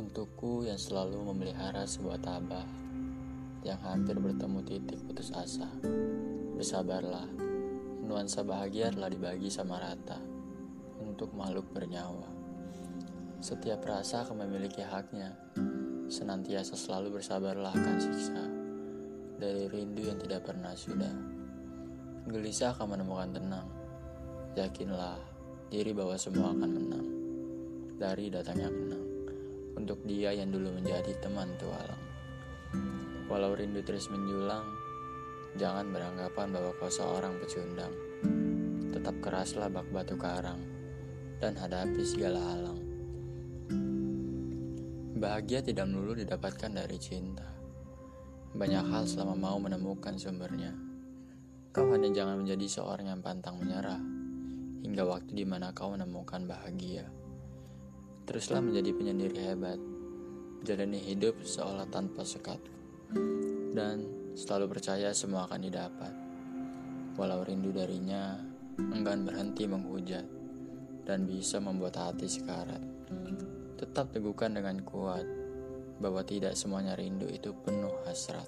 Waktuku yang selalu memelihara sebuah tabah yang hampir bertemu titik putus asa. Bersabarlah, nuansa bahagia telah dibagi sama rata untuk makhluk bernyawa. Setiap rasa akan memiliki haknya, senantiasa selalu bersabarlah akan siksa dari rindu yang tidak pernah sudah. Gelisah akan menemukan tenang. Yakinlah diri bahwa semua akan menang dari datangnya kenang untuk dia yang dulu menjadi teman tualang. Walau rindu terus menjulang, jangan beranggapan bahwa kau seorang pecundang. Tetap keraslah bak batu karang dan hadapi segala halang. Bahagia tidak melulu didapatkan dari cinta. Banyak hal selama mau menemukan sumbernya. Kau hanya jangan menjadi seorang yang pantang menyerah hingga waktu di mana kau menemukan bahagia. Teruslah menjadi penyendiri hebat, jalani hidup seolah tanpa sekat, dan selalu percaya semua akan didapat. Walau rindu darinya, enggan berhenti menghujat, dan bisa membuat hati sekarat. Tetap teguhkan dengan kuat, bahwa tidak semuanya rindu itu penuh hasrat.